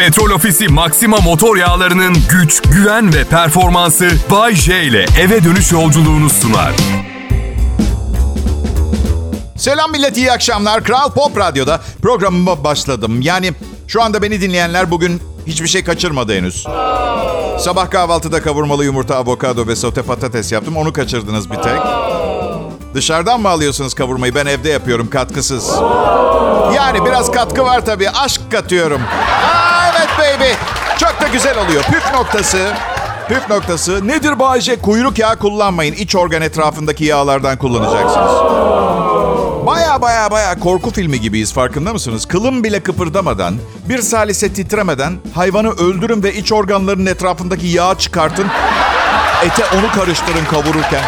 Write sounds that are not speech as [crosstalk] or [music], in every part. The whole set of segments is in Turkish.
Petrol Ofisi Maxima motor yağlarının güç, güven ve performansı Bay J ile eve dönüş yolculuğunu sunar. Selam millet, iyi akşamlar. Kral Pop Radyo'da programıma başladım. Yani şu anda beni dinleyenler bugün hiçbir şey kaçırmadı henüz. Sabah kahvaltıda kavurmalı yumurta, avokado ve sote patates yaptım. Onu kaçırdınız bir tek. Dışarıdan mı alıyorsunuz kavurmayı? Ben evde yapıyorum katkısız. Yani biraz katkı var tabii. Aşk katıyorum. Aa, baby. Çok da güzel oluyor. Püf noktası. Püf noktası. Nedir Bayce? Kuyruk yağı kullanmayın. İç organ etrafındaki yağlardan kullanacaksınız. Baya baya baya korku filmi gibiyiz farkında mısınız? Kılım bile kıpırdamadan, bir salise titremeden hayvanı öldürün ve iç organlarının etrafındaki yağı çıkartın. Ete onu karıştırın kavururken.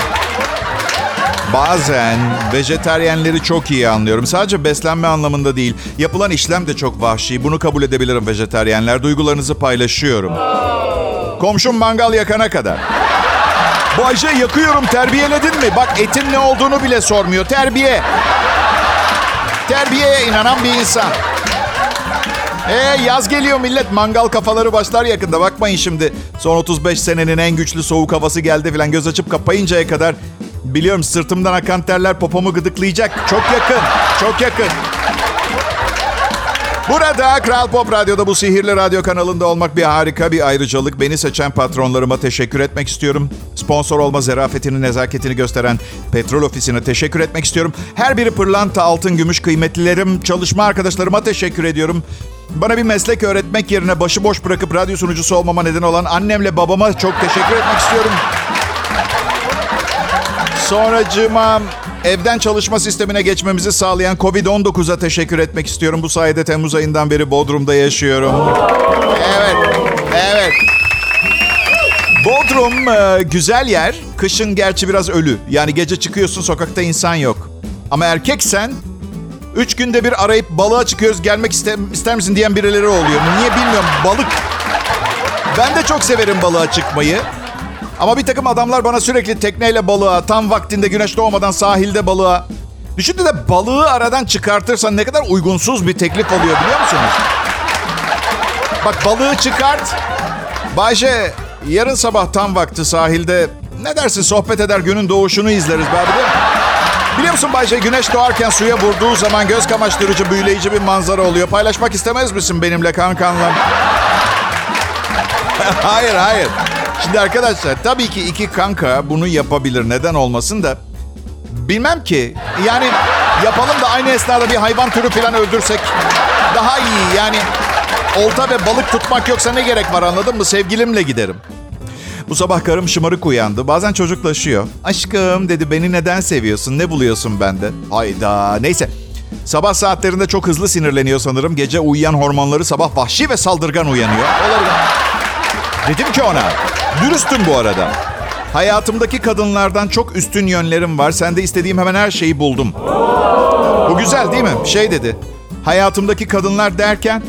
Bazen vejeteryenleri çok iyi anlıyorum. Sadece beslenme anlamında değil. Yapılan işlem de çok vahşi. Bunu kabul edebilirim vejeteryenler. Duygularınızı paylaşıyorum. Komşum mangal yakana kadar. Bu Ayşe yakıyorum terbiyeledin mi? Bak etin ne olduğunu bile sormuyor. Terbiye. Terbiyeye inanan bir insan. Ee yaz geliyor millet. Mangal kafaları başlar yakında. Bakmayın şimdi. Son 35 senenin en güçlü soğuk havası geldi falan. Göz açıp kapayıncaya kadar biliyorum sırtımdan akan terler popomu gıdıklayacak. Çok yakın. Çok yakın. Burada Kral Pop Radyo'da bu sihirli radyo kanalında olmak bir harika bir ayrıcalık. Beni seçen patronlarıma teşekkür etmek istiyorum. Sponsor olma zarafetini, nezaketini gösteren Petrol Ofisi'ne teşekkür etmek istiyorum. Her biri pırlanta, altın, gümüş kıymetlilerim, çalışma arkadaşlarıma teşekkür ediyorum. Bana bir meslek öğretmek yerine başıboş bırakıp radyo sunucusu olmama neden olan annemle babama çok teşekkür etmek istiyorum. Sonracığıma evden çalışma sistemine geçmemizi sağlayan Covid-19'a teşekkür etmek istiyorum. Bu sayede Temmuz ayından beri Bodrum'da yaşıyorum. Evet, evet. Bodrum e, güzel yer. Kışın gerçi biraz ölü. Yani gece çıkıyorsun sokakta insan yok. Ama erkeksen üç günde bir arayıp balığa çıkıyoruz gelmek ister, ister misin diyen birileri oluyor. Niye bilmiyorum balık. Ben de çok severim balığa çıkmayı. Ama bir takım adamlar bana sürekli tekneyle balığa, tam vaktinde güneş doğmadan sahilde balığa. Düşündü de balığı aradan çıkartırsan ne kadar uygunsuz bir teklif oluyor biliyor musunuz? Bak balığı çıkart. Bayşe yarın sabah tam vakti sahilde ne dersin sohbet eder günün doğuşunu izleriz be abi değil? Biliyor musun Bayşe güneş doğarken suya vurduğu zaman göz kamaştırıcı büyüleyici bir manzara oluyor. Paylaşmak istemez misin benimle kankanla? [laughs] hayır hayır. Şimdi arkadaşlar tabii ki iki kanka bunu yapabilir. Neden olmasın da. Bilmem ki. Yani yapalım da aynı esnada bir hayvan türü falan öldürsek daha iyi. Yani olta ve balık tutmak yoksa ne gerek var anladın mı? Sevgilimle giderim. Bu sabah karım şımarık uyandı. Bazen çocuklaşıyor. Aşkım dedi beni neden seviyorsun? Ne buluyorsun bende? Hayda. Neyse. Sabah saatlerinde çok hızlı sinirleniyor sanırım. Gece uyuyan hormonları sabah vahşi ve saldırgan uyanıyor. Olabilir. Dedim ki ona, dürüstüm bu arada. Hayatımdaki kadınlardan çok üstün yönlerim var. Sen de istediğim hemen her şeyi buldum. Bu güzel değil mi? Şey dedi. Hayatımdaki kadınlar derken...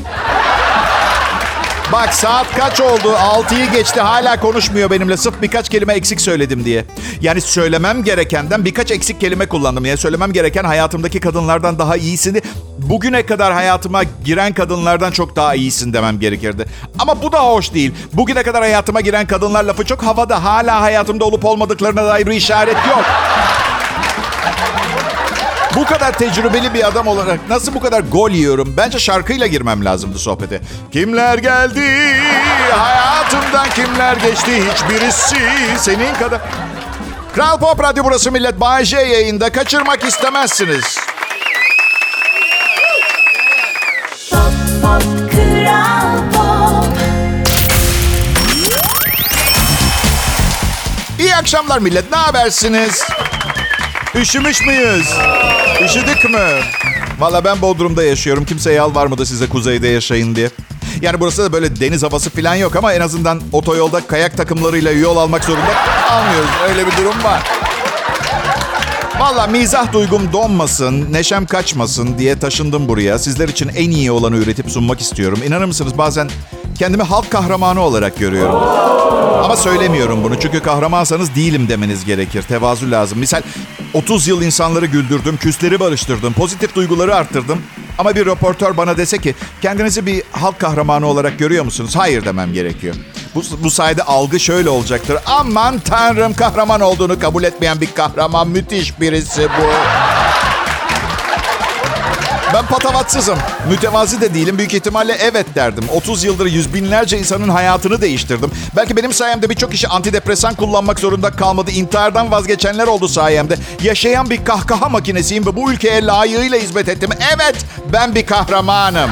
Bak saat kaç oldu? 6'yı geçti hala konuşmuyor benimle. Sırf birkaç kelime eksik söyledim diye. Yani söylemem gerekenden birkaç eksik kelime kullandım. Yani söylemem gereken hayatımdaki kadınlardan daha iyisini... Bugüne kadar hayatıma giren kadınlardan çok daha iyisin demem gerekirdi. Ama bu da hoş değil. Bugüne kadar hayatıma giren kadınlar lafı çok havada. Hala hayatımda olup olmadıklarına dair bir işaret yok. Bu kadar tecrübeli bir adam olarak nasıl bu kadar gol yiyorum? Bence şarkıyla girmem lazımdı sohbete. Kimler geldi? Hayatımdan kimler geçti? Hiçbirisi senin kadar. Kral Pop Radyo burası millet. Bay J yayında. Kaçırmak istemezsiniz. Pop, pop, Kral Pop. İyi akşamlar millet. Ne habersiniz? Üşümüş müyüz? Üşüdük mü? Valla ben Bodrum'da yaşıyorum. Kimse yalvarmadı size kuzeyde yaşayın diye. Yani burası da böyle deniz havası falan yok ama en azından otoyolda kayak takımlarıyla yol almak zorunda almıyoruz. Öyle bir durum var. Valla mizah duygum donmasın, neşem kaçmasın diye taşındım buraya. Sizler için en iyi olanı üretip sunmak istiyorum. İnanır mısınız bazen kendimi halk kahramanı olarak görüyorum. Ama söylemiyorum bunu çünkü kahramansanız değilim demeniz gerekir. Tevazu lazım. Misal 30 yıl insanları güldürdüm, küsleri barıştırdım, pozitif duyguları arttırdım. Ama bir röportör bana dese ki kendinizi bir halk kahramanı olarak görüyor musunuz? Hayır demem gerekiyor. Bu, bu sayede algı şöyle olacaktır. Aman tanrım kahraman olduğunu kabul etmeyen bir kahraman müthiş birisi bu. Ben patavatsızım. Mütevazi de değilim. Büyük ihtimalle evet derdim. 30 yıldır yüz binlerce insanın hayatını değiştirdim. Belki benim sayemde birçok kişi antidepresan kullanmak zorunda kalmadı. İntihardan vazgeçenler oldu sayemde. Yaşayan bir kahkaha makinesiyim ve bu ülkeye layığıyla hizmet ettim. Evet, ben bir kahramanım.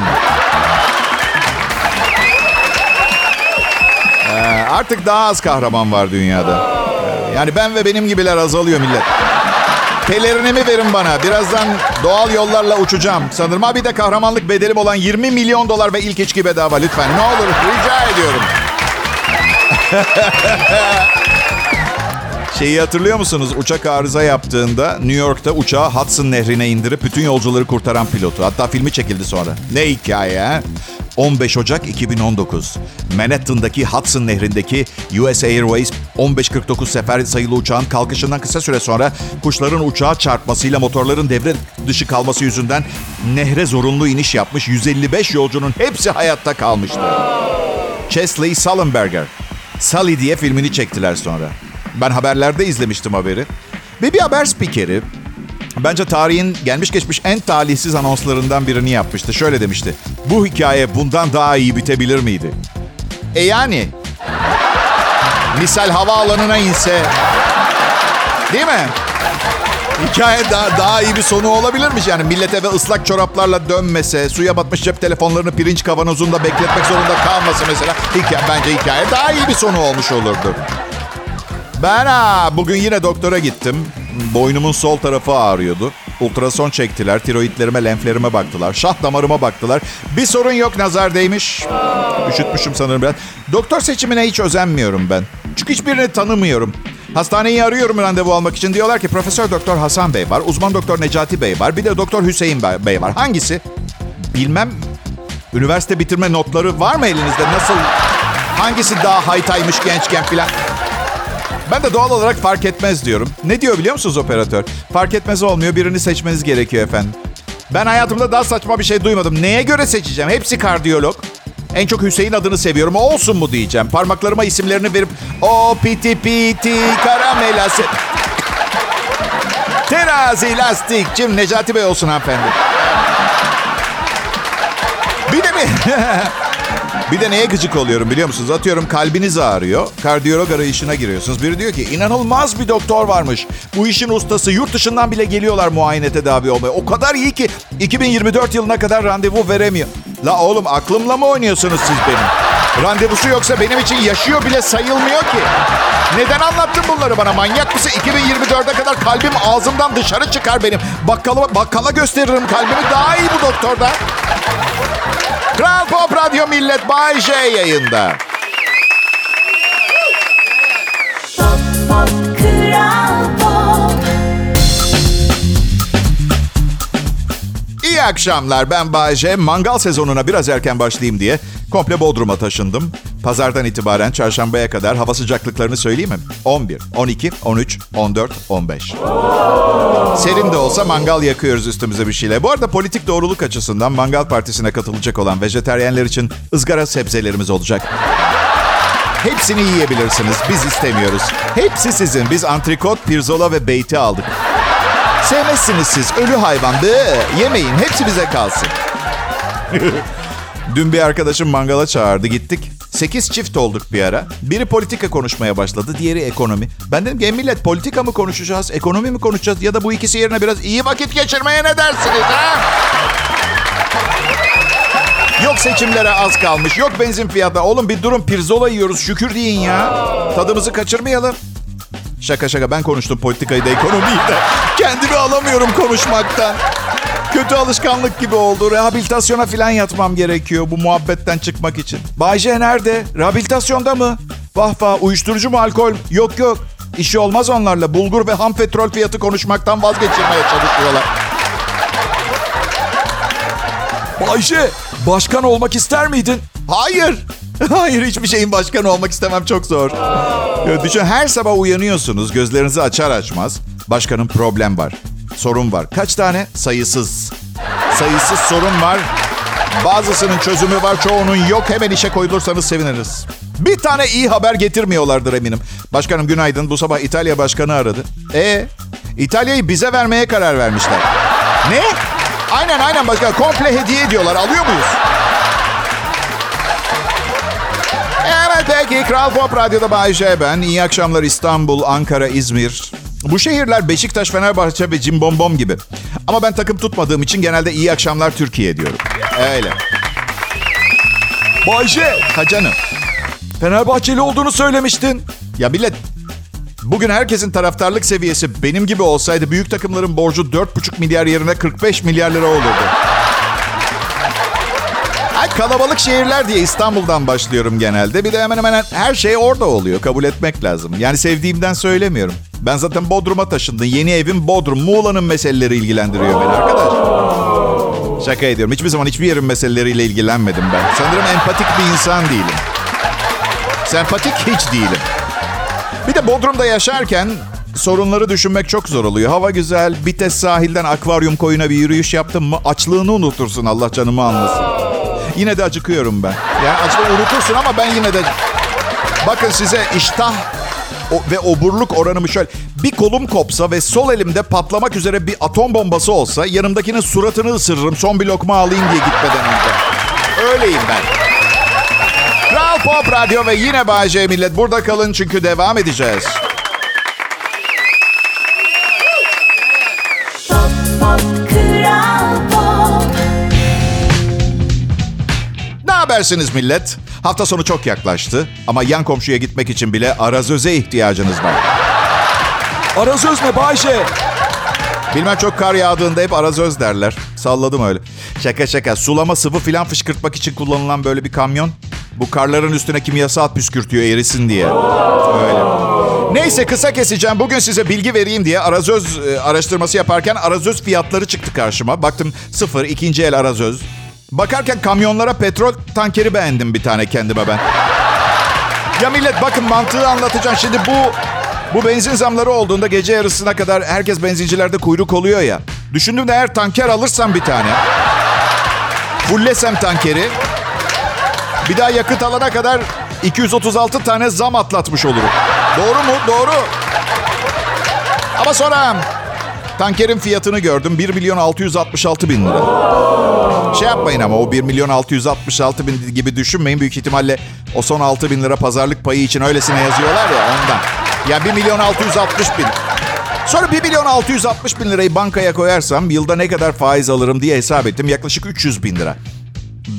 Ee, artık daha az kahraman var dünyada. Ee, Yani ben ve benim gibiler azalıyor millet. Pelerinimi verin bana. Birazdan doğal yollarla uçacağım. Sanırım abi de kahramanlık bedelim olan 20 milyon dolar ve ilk içki bedava lütfen. Ne olur rica ediyorum. [laughs] Şeyi hatırlıyor musunuz? Uçak arıza yaptığında New York'ta uçağı Hudson Nehri'ne indirip bütün yolcuları kurtaran pilotu. Hatta filmi çekildi sonra. Ne hikaye ha? 15 Ocak 2019. Manhattan'daki Hudson Nehri'ndeki US Airways 1549 sefer sayılı uçağın kalkışından kısa süre sonra kuşların uçağa çarpmasıyla motorların devre dışı kalması yüzünden nehre zorunlu iniş yapmış 155 yolcunun hepsi hayatta kalmıştı. Chesley Sullenberger. Sully diye filmini çektiler sonra. Ben haberlerde izlemiştim haberi. Ve bir haber spikeri bence tarihin gelmiş geçmiş en talihsiz anonslarından birini yapmıştı. Şöyle demişti. Bu hikaye bundan daha iyi bitebilir miydi? E yani. Misal havaalanına inse. Değil mi? Hikaye daha, daha iyi bir sonu olabilirmiş yani. Millet eve ıslak çoraplarla dönmese, suya batmış cep telefonlarını pirinç kavanozunda bekletmek zorunda kalması mesela. Hikaye, bence hikaye daha iyi bir sonu olmuş olurdu. Ben ha, bugün yine doktora gittim. Boynumun sol tarafı ağrıyordu. Ultrason çektiler, tiroidlerime, lenflerime baktılar. Şah damarıma baktılar. Bir sorun yok, nazar değmiş. Üşütmüşüm sanırım biraz. Doktor seçimine hiç özenmiyorum ben. Çünkü hiçbirini tanımıyorum. Hastaneyi arıyorum randevu almak için. Diyorlar ki Profesör Doktor Hasan Bey var, uzman doktor Necati Bey var, bir de Doktor Hüseyin Bey var. Hangisi? Bilmem. Üniversite bitirme notları var mı elinizde? Nasıl? Hangisi daha haytaymış gençken filan? Ben de doğal olarak fark etmez diyorum. Ne diyor biliyor musunuz operatör? Fark etmez olmuyor. Birini seçmeniz gerekiyor efendim. Ben hayatımda daha saçma bir şey duymadım. Neye göre seçeceğim? Hepsi kardiyolog. En çok Hüseyin adını seviyorum. Olsun mu diyeceğim. Parmaklarıma isimlerini verip o piti piti karamelası. Terazi lastikçim Necati Bey olsun hanımefendi. Bir de mi? [laughs] Bir de neye gıcık oluyorum biliyor musunuz? Atıyorum kalbiniz ağrıyor. Kardiyolog arayışına giriyorsunuz. Biri diyor ki inanılmaz bir doktor varmış. Bu işin ustası. Yurt dışından bile geliyorlar muayene tedavi olmaya. O kadar iyi ki 2024 yılına kadar randevu veremiyor. La oğlum aklımla mı oynuyorsunuz siz benim? Randevusu yoksa benim için yaşıyor bile sayılmıyor ki. Neden anlattın bunları bana? Manyak mısın? 2024'e kadar kalbim ağzımdan dışarı çıkar benim. Bakkala, bakkala gösteririm kalbimi. Daha iyi bu doktorda. Kral Pop Radyo Millet Bay J yayında. Pop Pop Kral Pop İyi akşamlar ben Bay J. Mangal sezonuna biraz erken başlayayım diye komple Bodrum'a taşındım. Pazardan itibaren çarşambaya kadar hava sıcaklıklarını söyleyeyim mi? 11, 12, 13, 14, 15. Serin de olsa mangal yakıyoruz üstümüze bir şeyle. Bu arada politik doğruluk açısından mangal partisine katılacak olan vejeteryenler için ızgara sebzelerimiz olacak. Hepsini yiyebilirsiniz. Biz istemiyoruz. Hepsi sizin. Biz antrikot, pirzola ve beyti aldık. Sevmezsiniz siz. Ölü hayvan. Be, yemeyin. Hepsi bize kalsın. [laughs] Dün bir arkadaşım mangala çağırdı. Gittik. Sekiz çift olduk bir ara. Biri politika konuşmaya başladı. Diğeri ekonomi. Ben dedim ki "E millet politika mı konuşacağız? Ekonomi mi konuşacağız? Ya da bu ikisi yerine biraz iyi vakit geçirmeye ne dersiniz ha? Yok seçimlere az kalmış. Yok benzin fiyatı. Oğlum bir durun pirzola yiyoruz. Şükür deyin ya. Tadımızı kaçırmayalım. Şaka şaka ben konuştum politikayı da ekonomiyi de. Kendimi alamıyorum konuşmaktan. Kötü alışkanlık gibi oldu. Rehabilitasyona falan yatmam gerekiyor bu muhabbetten çıkmak için. Bayce nerede? Rehabilitasyonda mı? Vah vah uyuşturucu mu alkol? Yok yok. İşi olmaz onlarla. Bulgur ve ham petrol fiyatı konuşmaktan vazgeçirmeye çalışıyorlar. Ayşe, başkan olmak ister miydin? Hayır. [laughs] Hayır, hiçbir şeyin başkanı olmak istemem çok zor. Ya düşün her sabah uyanıyorsunuz, gözlerinizi açar açmaz. Başkanın problem var, sorun var. Kaç tane? Sayısız. Sayısız sorun var. Bazısının çözümü var, çoğunun yok. Hemen işe koyulursanız seviniriz. Bir tane iyi haber getirmiyorlardır eminim. Başkanım günaydın. Bu sabah İtalya Başkanı aradı. E İtalya'yı bize vermeye karar vermişler. Ne? Aynen aynen başkan. Komple hediye ediyorlar. Alıyor muyuz? Evet peki. Kral Pop Radyo'da Bay J ben. İyi akşamlar İstanbul, Ankara, İzmir. Bu şehirler Beşiktaş, Fenerbahçe ve Cimbombom gibi. Ama ben takım tutmadığım için genelde iyi akşamlar Türkiye diyorum. Öyle. Bayşe, Ha canım. Fenerbahçeli olduğunu söylemiştin. Ya millet bugün herkesin taraftarlık seviyesi benim gibi olsaydı büyük takımların borcu 4,5 milyar yerine 45 milyar lira olurdu. Kalabalık şehirler diye İstanbul'dan başlıyorum genelde. Bir de hemen hemen her şey orada oluyor. Kabul etmek lazım. Yani sevdiğimden söylemiyorum. Ben zaten Bodrum'a taşındım. Yeni evim Bodrum. Muğla'nın meseleleri ilgilendiriyor beni arkadaş. Şaka ediyorum. Hiçbir zaman hiçbir yerin meseleleriyle ilgilenmedim ben. Sanırım empatik bir insan değilim. Sempatik hiç değilim. Bir de Bodrum'da yaşarken sorunları düşünmek çok zor oluyor. Hava güzel, Bites sahilden akvaryum koyuna bir yürüyüş yaptım mı açlığını unutursun Allah canımı almasın. Yine de acıkıyorum ben. Yani açlığı unutursun ama ben yine de... Bakın size iştah ve oburluk oranımı şöyle. Bir kolum kopsa ve sol elimde patlamak üzere bir atom bombası olsa yanımdakinin suratını ısırırım son bir lokma alayım diye gitmeden önce. Öyleyim ben. Kral Pop Radyo ve yine Bay J millet. Burada kalın çünkü devam edeceğiz. Ne habersiniz millet? Hafta sonu çok yaklaştı ama yan komşuya gitmek için bile arazöze ihtiyacınız var. Arazöz ne Bayşe? Bilmem çok kar yağdığında hep arazöz derler. Salladım öyle. Şaka şaka. Sulama sıvı filan fışkırtmak için kullanılan böyle bir kamyon. Bu karların üstüne kimyasal püskürtüyor erisin diye. Öyle. Neyse kısa keseceğim. Bugün size bilgi vereyim diye arazöz e, araştırması yaparken arazöz fiyatları çıktı karşıma. Baktım sıfır, ikinci el arazöz. Bakarken kamyonlara petrol tankeri beğendim bir tane kendime ben. Ya millet bakın mantığı anlatacağım. Şimdi bu bu benzin zamları olduğunda gece yarısına kadar herkes benzincilerde kuyruk oluyor ya. Düşündüm de eğer tanker alırsam bir tane. Fullesem tankeri. Bir daha yakıt alana kadar 236 tane zam atlatmış olurum. Doğru mu? Doğru. Ama sonra tankerin fiyatını gördüm. 1 milyon 666 bin lira. Şey yapmayın ama o 1 milyon 666 bin gibi düşünmeyin. Büyük ihtimalle o son 6 bin lira pazarlık payı için öylesine yazıyorlar ya ondan. Ya 1 milyon 660 bin. Sonra 1 milyon 660 bin lirayı bankaya koyarsam yılda ne kadar faiz alırım diye hesap ettim. Yaklaşık 300 bin lira.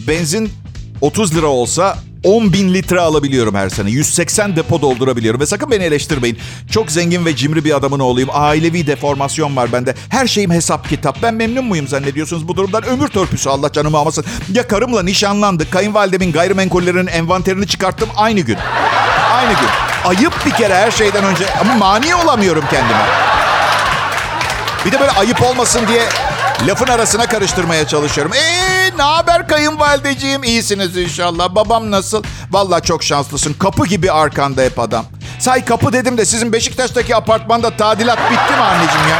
Benzin 30 lira olsa 10 bin litre alabiliyorum her sene. 180 depo doldurabiliyorum. Ve sakın beni eleştirmeyin. Çok zengin ve cimri bir adamın oğluyum. Ailevi deformasyon var bende. Her şeyim hesap kitap. Ben memnun muyum zannediyorsunuz bu durumdan? Ömür törpüsü Allah canımı almasın. Ya karımla nişanlandık. Kayınvalidemin gayrimenkullerinin envanterini çıkarttım aynı gün. Aynı gün. Ayıp bir kere her şeyden önce. Ama mani olamıyorum kendime. Bir de böyle ayıp olmasın diye lafın arasına karıştırmaya çalışıyorum. Eee ne haber kayınvalideciğim? İyisiniz inşallah. Babam nasıl? Vallahi çok şanslısın. Kapı gibi arkanda hep adam. Say kapı dedim de sizin Beşiktaş'taki apartmanda tadilat bitti mi anneciğim ya?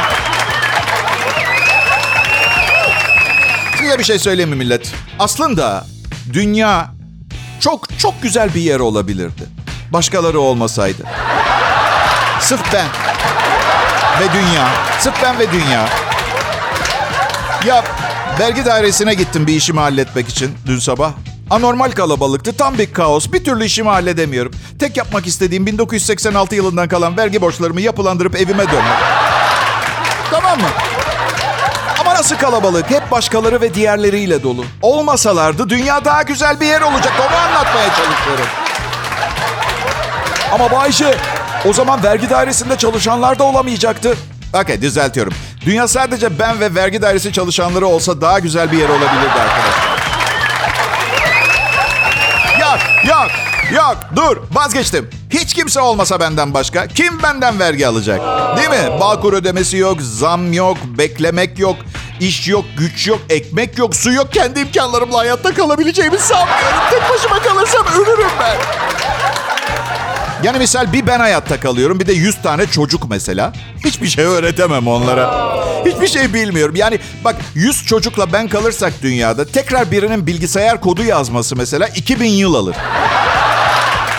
Size bir şey söyleyeyim mi millet? Aslında dünya çok çok güzel bir yer olabilirdi. Başkaları olmasaydı. Sırf ben ve dünya. Sırf ben ve dünya. Ya vergi dairesine gittim bir işimi halletmek için dün sabah. Anormal kalabalıktı. Tam bir kaos. Bir türlü işimi halledemiyorum. Tek yapmak istediğim 1986 yılından kalan vergi borçlarımı yapılandırıp evime dönmek. tamam mı? Ama nasıl kalabalık? Hep başkaları ve diğerleriyle dolu. Olmasalardı dünya daha güzel bir yer olacak. Onu anlatmaya çalışıyorum. Ama Bayşe, o zaman vergi dairesinde çalışanlar da olamayacaktı. Okey düzeltiyorum. Dünya sadece ben ve vergi dairesi çalışanları olsa daha güzel bir yer olabilirdi arkadaşlar. Yok, yok, yok. Dur, vazgeçtim. Hiç kimse olmasa benden başka kim benden vergi alacak? Değil mi? Bağkur ödemesi yok, zam yok, beklemek yok, iş yok, güç yok, ekmek yok, su yok. Kendi imkanlarımla hayatta kalabileceğimi sanmıyorum. Tek başıma kalırsam ölürüm ben. Yani misal bir ben hayatta kalıyorum bir de 100 tane çocuk mesela. Hiçbir şey öğretemem onlara. Hiçbir şey bilmiyorum. Yani bak 100 çocukla ben kalırsak dünyada tekrar birinin bilgisayar kodu yazması mesela 2000 yıl alır.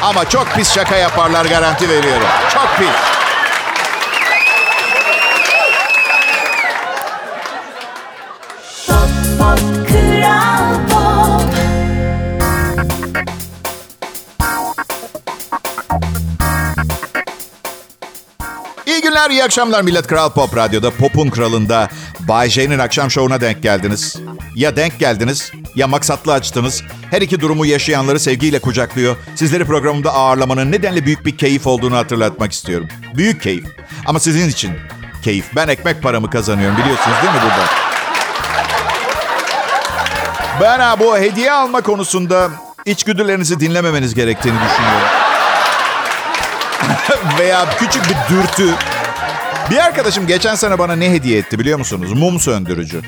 Ama çok pis şaka yaparlar garanti veriyorum. Çok pis. Pop pop Günler, iyi akşamlar millet. Kral Pop Radyo'da, Pop'un kralında Bay J'nin akşam şovuna denk geldiniz. Ya denk geldiniz ya maksatlı açtınız. Her iki durumu yaşayanları sevgiyle kucaklıyor. Sizleri programımda ağırlamanın nedenle büyük bir keyif olduğunu hatırlatmak istiyorum. Büyük keyif. Ama sizin için keyif. Ben ekmek paramı kazanıyorum biliyorsunuz değil mi burada? Ben ha, bu hediye alma konusunda içgüdülerinizi dinlememeniz gerektiğini düşünüyorum. [laughs] Veya küçük bir dürtü. Bir arkadaşım geçen sene bana ne hediye etti biliyor musunuz? Mum söndürücü.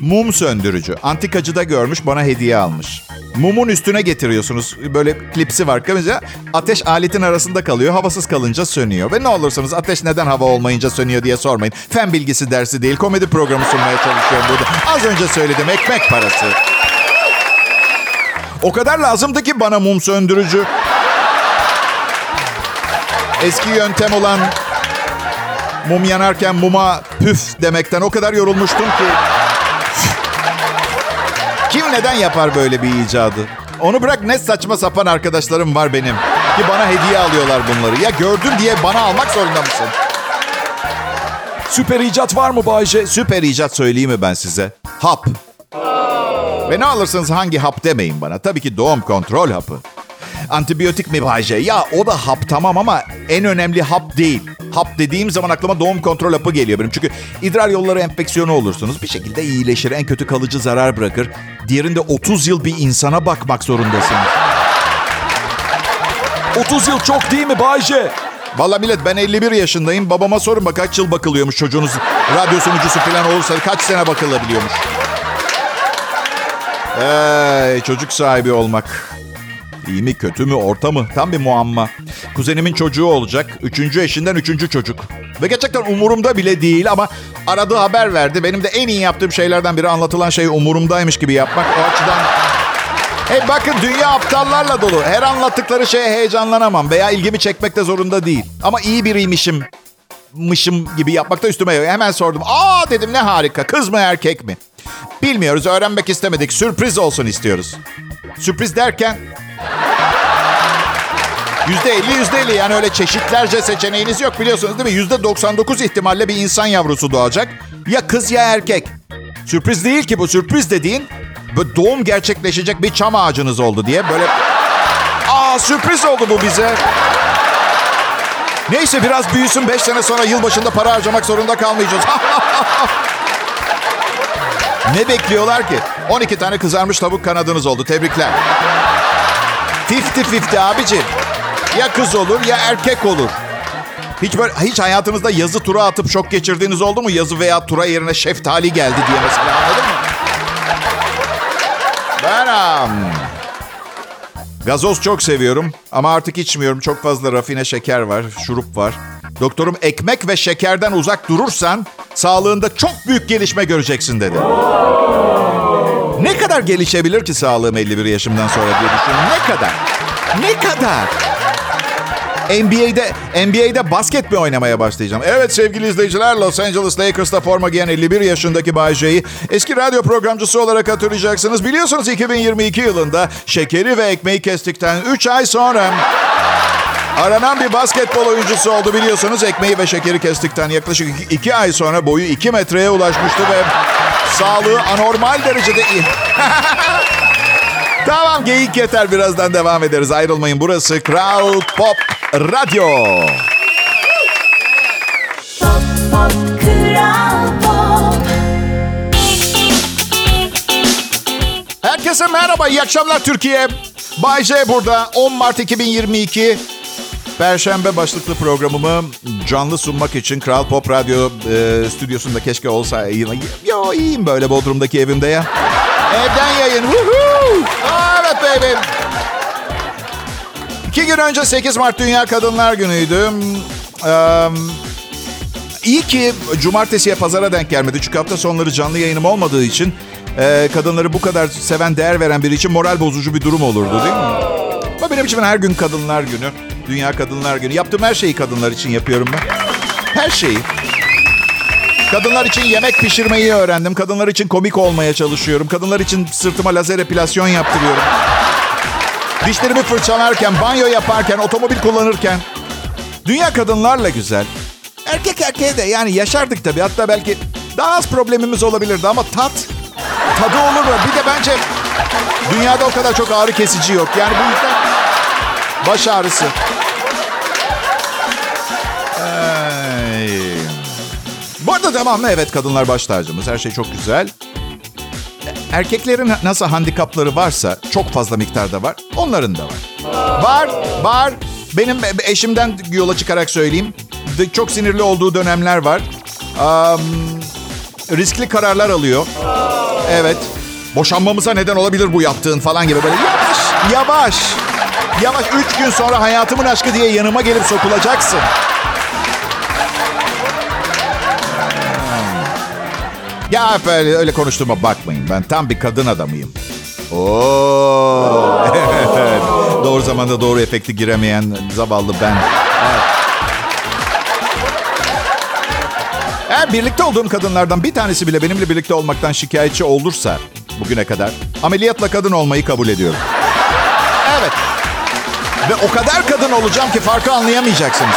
Mum söndürücü. Antikacıda görmüş bana hediye almış. Mumun üstüne getiriyorsunuz. Böyle klipsi var. Mesela ateş aletin arasında kalıyor. Havasız kalınca sönüyor. Ve ne olursanız ateş neden hava olmayınca sönüyor diye sormayın. Fen bilgisi dersi değil. Komedi programı sunmaya çalışıyorum burada. Az önce söyledim. Ekmek parası. O kadar lazımdı ki bana mum söndürücü. Eski yöntem olan mum yanarken muma püf demekten o kadar yorulmuştum ki. Kim neden yapar böyle bir icadı? Onu bırak ne saçma sapan arkadaşlarım var benim. Ki bana hediye alıyorlar bunları. Ya gördüm diye bana almak zorunda mısın? Süper icat var mı Bayce? Süper icat söyleyeyim mi ben size? Hap. Ve ne alırsanız hangi hap demeyin bana. Tabii ki doğum kontrol hapı. Antibiyotik mi Bayce? Ya o da hap tamam ama en önemli hap değil. Hap dediğim zaman aklıma doğum kontrol hapı geliyor benim. Çünkü idrar yolları enfeksiyonu olursunuz. Bir şekilde iyileşir. En kötü kalıcı zarar bırakır. Diğerinde 30 yıl bir insana bakmak zorundasınız. 30 yıl çok değil mi Bayce? Valla millet ben 51 yaşındayım. Babama sorun bak kaç yıl bakılıyormuş çocuğunuz. Radyo sunucusu falan olursa kaç sene bakılabiliyormuş. Ey, çocuk sahibi olmak. İyi mi kötü mü orta mı? Tam bir muamma. Kuzenimin çocuğu olacak. Üçüncü eşinden üçüncü çocuk. Ve gerçekten umurumda bile değil ama aradığı haber verdi. Benim de en iyi yaptığım şeylerden biri anlatılan şey umurumdaymış gibi yapmak. O açıdan... Hey bakın dünya aptallarla dolu. Her anlattıkları şeye heyecanlanamam veya ilgimi çekmekte zorunda değil. Ama iyi biriymişim mışım gibi yapmakta üstüme yok. Hemen sordum. Aa dedim ne harika. Kız mı erkek mi? Bilmiyoruz. Öğrenmek istemedik. Sürpriz olsun istiyoruz. Sürpriz derken Yüzde elli, yüzde elli. Yani öyle çeşitlerce seçeneğiniz yok biliyorsunuz değil mi? Yüzde 99 ihtimalle bir insan yavrusu doğacak. Ya kız ya erkek. Sürpriz değil ki bu. Sürpriz dediğin doğum gerçekleşecek bir çam ağacınız oldu diye böyle... Aa sürpriz oldu bu bize. Neyse biraz büyüsün. Beş sene sonra yılbaşında para harcamak zorunda kalmayacağız. [laughs] ne bekliyorlar ki? 12 tane kızarmış tavuk kanadınız oldu. Tebrikler. 50-50 abicim. Ya kız olur ya erkek olur. Hiç böyle hiç hayatınızda yazı tura atıp şok geçirdiğiniz oldu mu? Yazı veya tura yerine şeftali geldi diye mesela anladın mı? Ben am, gazoz çok seviyorum ama artık içmiyorum. Çok fazla rafine şeker var, şurup var. Doktorum ekmek ve şekerden uzak durursan sağlığında çok büyük gelişme göreceksin dedi. Ne kadar gelişebilir ki sağlığım 51 yaşımdan sonra diye düşünüyorum. Ne kadar? Ne kadar? NBA'de NBA'de basket mi oynamaya başlayacağım? Evet sevgili izleyiciler Los Angeles Lakers'ta forma giyen 51 yaşındaki Bay J'yi eski radyo programcısı olarak hatırlayacaksınız. Biliyorsunuz 2022 yılında şekeri ve ekmeği kestikten 3 ay sonra aranan bir basketbol oyuncusu oldu biliyorsunuz. Ekmeği ve şekeri kestikten yaklaşık 2 ay sonra boyu 2 metreye ulaşmıştı ve sağlığı anormal derecede iyi. [laughs] Tamam geyik yeter birazdan devam ederiz. Ayrılmayın burası Kral Pop Radyo. Pop pop kral pop Herkese merhaba, iyi akşamlar Türkiye. Bay J burada. 10 Mart 2022 Perşembe başlıklı programımı canlı sunmak için Kral Pop Radyo e, stüdyosunda keşke olsa. Yo iyiyim böyle Bodrum'daki evimde ya. Evden yayın. Woohoo! Evet baby. İki gün önce 8 Mart Dünya Kadınlar Günü'ydü. Ee, iyi ki cumartesiye pazara denk gelmedi. Çünkü hafta sonları canlı yayınım olmadığı için e, kadınları bu kadar seven, değer veren biri için moral bozucu bir durum olurdu değil mi? Ama benim için her gün Kadınlar Günü. Dünya Kadınlar Günü. Yaptığım her şeyi kadınlar için yapıyorum ben. Her şeyi. Kadınlar için yemek pişirmeyi öğrendim. Kadınlar için komik olmaya çalışıyorum. Kadınlar için sırtıma lazer epilasyon yaptırıyorum. Dişlerimi fırçalarken, banyo yaparken, otomobil kullanırken. Dünya kadınlarla güzel. Erkek erkeğe de yani yaşardık tabii. Hatta belki daha az problemimiz olabilirdi ama tat, tadı olur mu? Bir de bence dünyada o kadar çok ağrı kesici yok. Yani bu yüzden baş ağrısı. Ay. Bu arada devamlı evet kadınlar baş tacımız. Her şey çok güzel. Erkeklerin nasıl handikapları varsa çok fazla miktarda var. Onların da var. Var, var. Benim eşimden yola çıkarak söyleyeyim. Çok sinirli olduğu dönemler var. Am, riskli kararlar alıyor. Evet. Boşanmamıza neden olabilir bu yaptığın falan gibi böyle yavaş, yavaş. Yavaş. Üç gün sonra hayatımın aşkı diye yanıma gelip sokulacaksın. Ya böyle öyle konuştuğuma bakmayın. Ben tam bir kadın adamıyım. Oo. [laughs] Evet. Doğru zamanda doğru efekti giremeyen zavallı ben. Evet. Eğer birlikte olduğum kadınlardan bir tanesi bile benimle birlikte olmaktan şikayetçi olursa bugüne kadar ameliyatla kadın olmayı kabul ediyorum. Evet. Ve o kadar kadın olacağım ki farkı anlayamayacaksınız.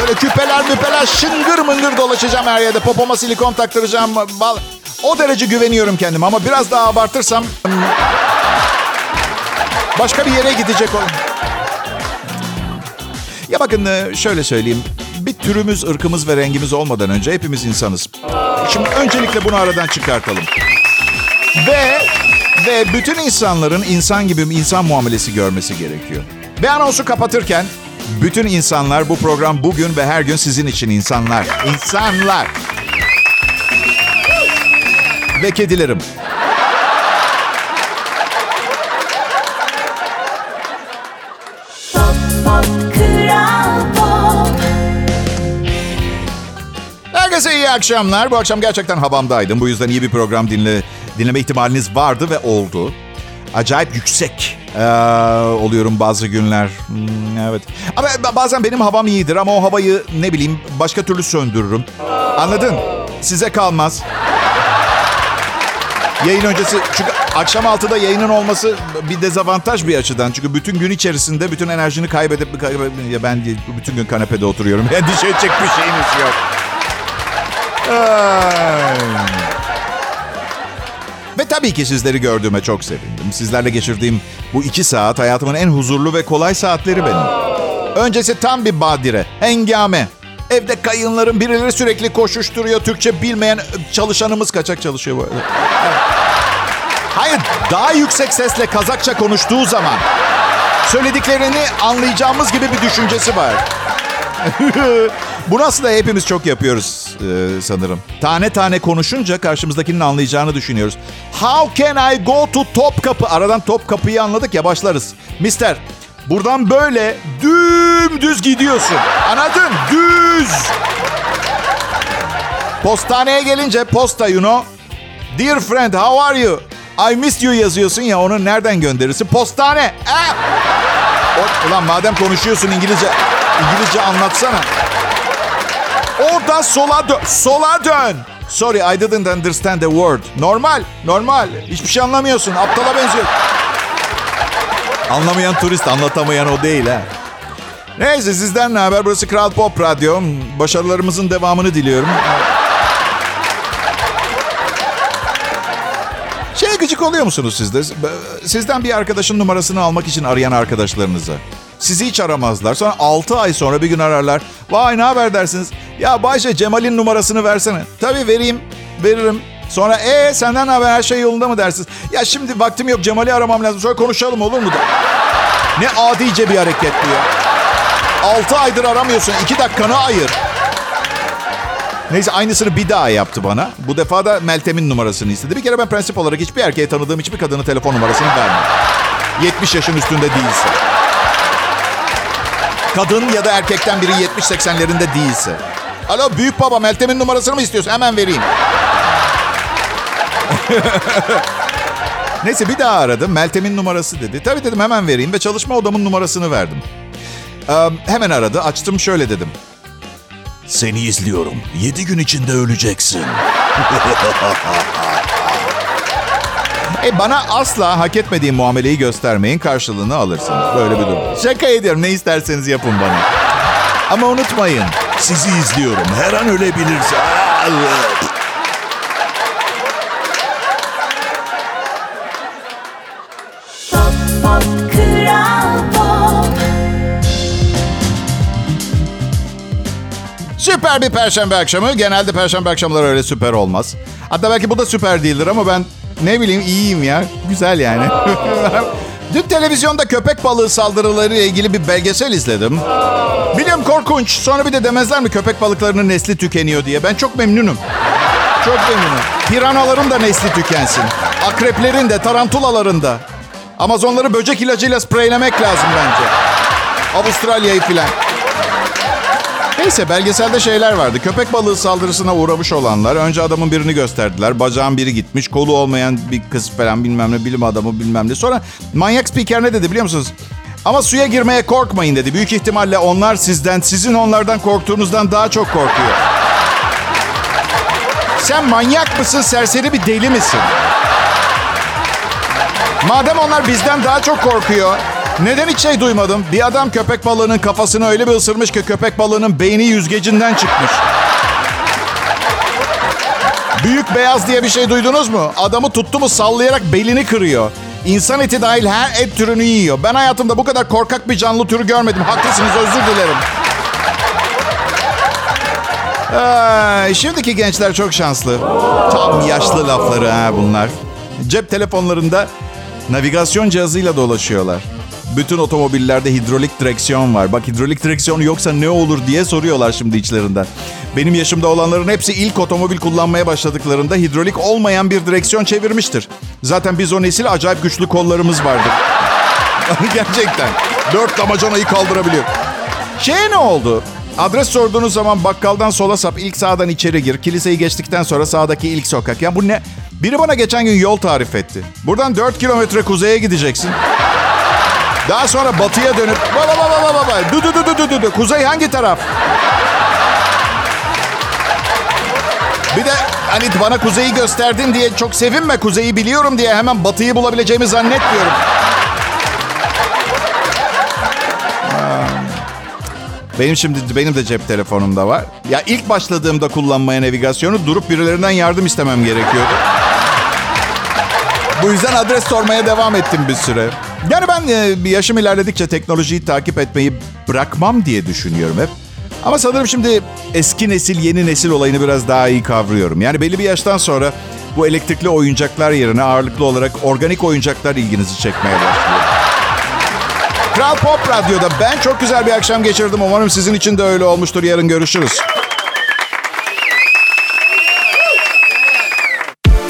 Böyle küpeler müpeler şıngır mıngır dolaşacağım her yerde. Popoma silikon taktıracağım. O derece güveniyorum kendime ama biraz daha abartırsam... hmm, Başka bir yere gidecek o. Ya bakın e, şöyle söyleyeyim. Bir türümüz, ırkımız ve rengimiz olmadan önce hepimiz insanız. Şimdi öncelikle bunu aradan çıkartalım. Ve ve bütün insanların insan gibi insan muamelesi görmesi gerekiyor. Ve anonsu kapatırken bütün insanlar bu program bugün ve her gün sizin için insanlar. İnsanlar. Ve kedilerim. Pop Pop Kral Pop Herkese iyi akşamlar. Bu akşam gerçekten havamdaydım. Bu yüzden iyi bir program dinle, dinleme ihtimaliniz vardı ve oldu. Acayip yüksek ee, oluyorum bazı günler. Hmm, evet. Ama bazen benim havam iyidir ama o havayı ne bileyim başka türlü söndürürüm. Anladın? Size kalmaz. Yayın öncesi çünkü akşam 6'da yayının olması bir dezavantaj bir açıdan. Çünkü bütün gün içerisinde bütün enerjini kaybedip kaybedip ya ben bütün gün kanepede oturuyorum. [laughs] Endişe edecek bir şeyiniz yok. Ay. Ve tabii ki sizleri gördüğüme çok sevindim. Sizlerle geçirdiğim bu iki saat hayatımın en huzurlu ve kolay saatleri benim. Öncesi tam bir badire, hengame. Evde kayınların birileri sürekli koşuşturuyor. Türkçe bilmeyen çalışanımız kaçak çalışıyor bu arada. Hayır, daha yüksek sesle Kazakça konuştuğu zaman söylediklerini anlayacağımız gibi bir düşüncesi var. [laughs] Bunu aslında hepimiz çok yapıyoruz e, sanırım. Tane tane konuşunca karşımızdakinin anlayacağını düşünüyoruz. How can I go to Topkapı? Aradan Topkapı'yı anladık ya başlarız. Mister, buradan böyle dümdüz gidiyorsun. Anladın? Düz. Postaneye gelince posta you know. Dear friend, how are you? I missed you yazıyorsun ya onu nereden gönderirsin? Postane. O- Ulan madem konuşuyorsun İngilizce, İngilizce anlatsana. Oradan sola dön. Sola dön. Sorry, I didn't understand the word. Normal, normal. Hiçbir şey anlamıyorsun. Aptala benziyor. Anlamayan turist, anlatamayan o değil ha. Neyse sizden ne haber? Burası Kral Pop Radyo. Başarılarımızın devamını diliyorum. Şeye gıcık oluyor musunuz siz de? Sizden bir arkadaşın numarasını almak için arayan arkadaşlarınıza. Sizi hiç aramazlar. Sonra 6 ay sonra bir gün ararlar. Vay ne haber dersiniz? Ya Bayşe Cemal'in numarasını versene. Tabii vereyim. Veririm. Sonra e senden ne haber her şey yolunda mı dersiniz? Ya şimdi vaktim yok Cemal'i aramam lazım. Sonra konuşalım olur mu? da? Ne adice bir hareket ya. 6 aydır aramıyorsun. 2 dakikanı ayır. Neyse aynısını bir daha yaptı bana. Bu defa da Meltem'in numarasını istedi. Bir kere ben prensip olarak hiçbir erkeğe tanıdığım hiçbir kadının telefon numarasını vermem. 70 yaşın üstünde değilse. kadın ya da erkekten biri 70-80'lerinde değilse. Alo büyük baba Meltem'in numarasını mı istiyorsun? Hemen vereyim. Neyse bir daha aradım. Meltem'in numarası dedi. Tabii dedim hemen vereyim ve çalışma odamın numarasını verdim. Ee, hemen aradı. Açtım şöyle dedim. Seni izliyorum. Yedi gün içinde öleceksin. E bana asla hak etmediğim muameleyi göstermeyin karşılığını alırsınız. Böyle bir durum. Şaka ediyorum ne isterseniz yapın bana. Ama unutmayın. Sizi izliyorum. Her an ölebilirsin. Aa, Süper bir perşembe akşamı. Genelde perşembe akşamları öyle süper olmaz. Hatta belki bu da süper değildir ama ben ne bileyim iyiyim ya. Güzel yani. [laughs] Dün televizyonda köpek balığı saldırıları ile ilgili bir belgesel izledim. Biliyorum korkunç. Sonra bir de demezler mi köpek balıklarının nesli tükeniyor diye. Ben çok memnunum. Çok memnunum. Piranaların da nesli tükensin. Akreplerin de, tarantulaların da. Amazonları böcek ilacıyla spreylemek lazım bence. Avustralya'yı filan. Neyse belgeselde şeyler vardı. Köpek balığı saldırısına uğramış olanlar. Önce adamın birini gösterdiler. Bacağın biri gitmiş. Kolu olmayan bir kız falan bilmem ne. Bilim adamı bilmem ne. Sonra manyak spiker ne dedi biliyor musunuz? Ama suya girmeye korkmayın dedi. Büyük ihtimalle onlar sizden, sizin onlardan korktuğunuzdan daha çok korkuyor. Sen manyak mısın, serseri bir deli misin? Madem onlar bizden daha çok korkuyor, neden hiç şey duymadım? Bir adam köpek balığının kafasını öyle bir ısırmış ki köpek balığının beyni yüzgecinden çıkmış. Büyük beyaz diye bir şey duydunuz mu? Adamı tuttu mu sallayarak belini kırıyor. İnsan eti dahil her et türünü yiyor. Ben hayatımda bu kadar korkak bir canlı türü görmedim. Haklısınız özür dilerim. Ay, şimdiki gençler çok şanslı. Tam yaşlı lafları ha bunlar. Cep telefonlarında navigasyon cihazıyla dolaşıyorlar. Bütün otomobillerde hidrolik direksiyon var. Bak hidrolik direksiyon yoksa ne olur diye soruyorlar şimdi içlerinden. Benim yaşımda olanların hepsi ilk otomobil kullanmaya başladıklarında hidrolik olmayan bir direksiyon çevirmiştir. Zaten biz o nesil acayip güçlü kollarımız vardır. [laughs] Gerçekten. Dört damacanayı kaldırabiliyor. Şey ne oldu? Adres sorduğunuz zaman bakkaldan sola sap, ilk sağdan içeri gir. Kiliseyi geçtikten sonra sağdaki ilk sokak. Ya bu ne? Biri bana geçen gün yol tarif etti. Buradan 4 kilometre kuzeye gideceksin. Daha sonra batıya dönüp baba baba baba baba du du du du du du kuzey hangi taraf? Bir de hani bana kuzeyi gösterdin diye çok sevinme kuzeyi biliyorum diye hemen batıyı bulabileceğimi zannetmiyorum. Benim şimdi benim de cep telefonumda var. Ya ilk başladığımda kullanmaya navigasyonu durup birilerinden yardım istemem gerekiyordu. Bu yüzden adres sormaya devam ettim bir süre. Yani ben e, bir yaşım ilerledikçe teknolojiyi takip etmeyi bırakmam diye düşünüyorum hep. Ama sanırım şimdi eski nesil yeni nesil olayını biraz daha iyi kavruyorum. Yani belli bir yaştan sonra bu elektrikli oyuncaklar yerine ağırlıklı olarak organik oyuncaklar ilginizi çekmeye başlıyor. Kral Pop Radyo'da ben çok güzel bir akşam geçirdim. Umarım sizin için de öyle olmuştur. Yarın görüşürüz.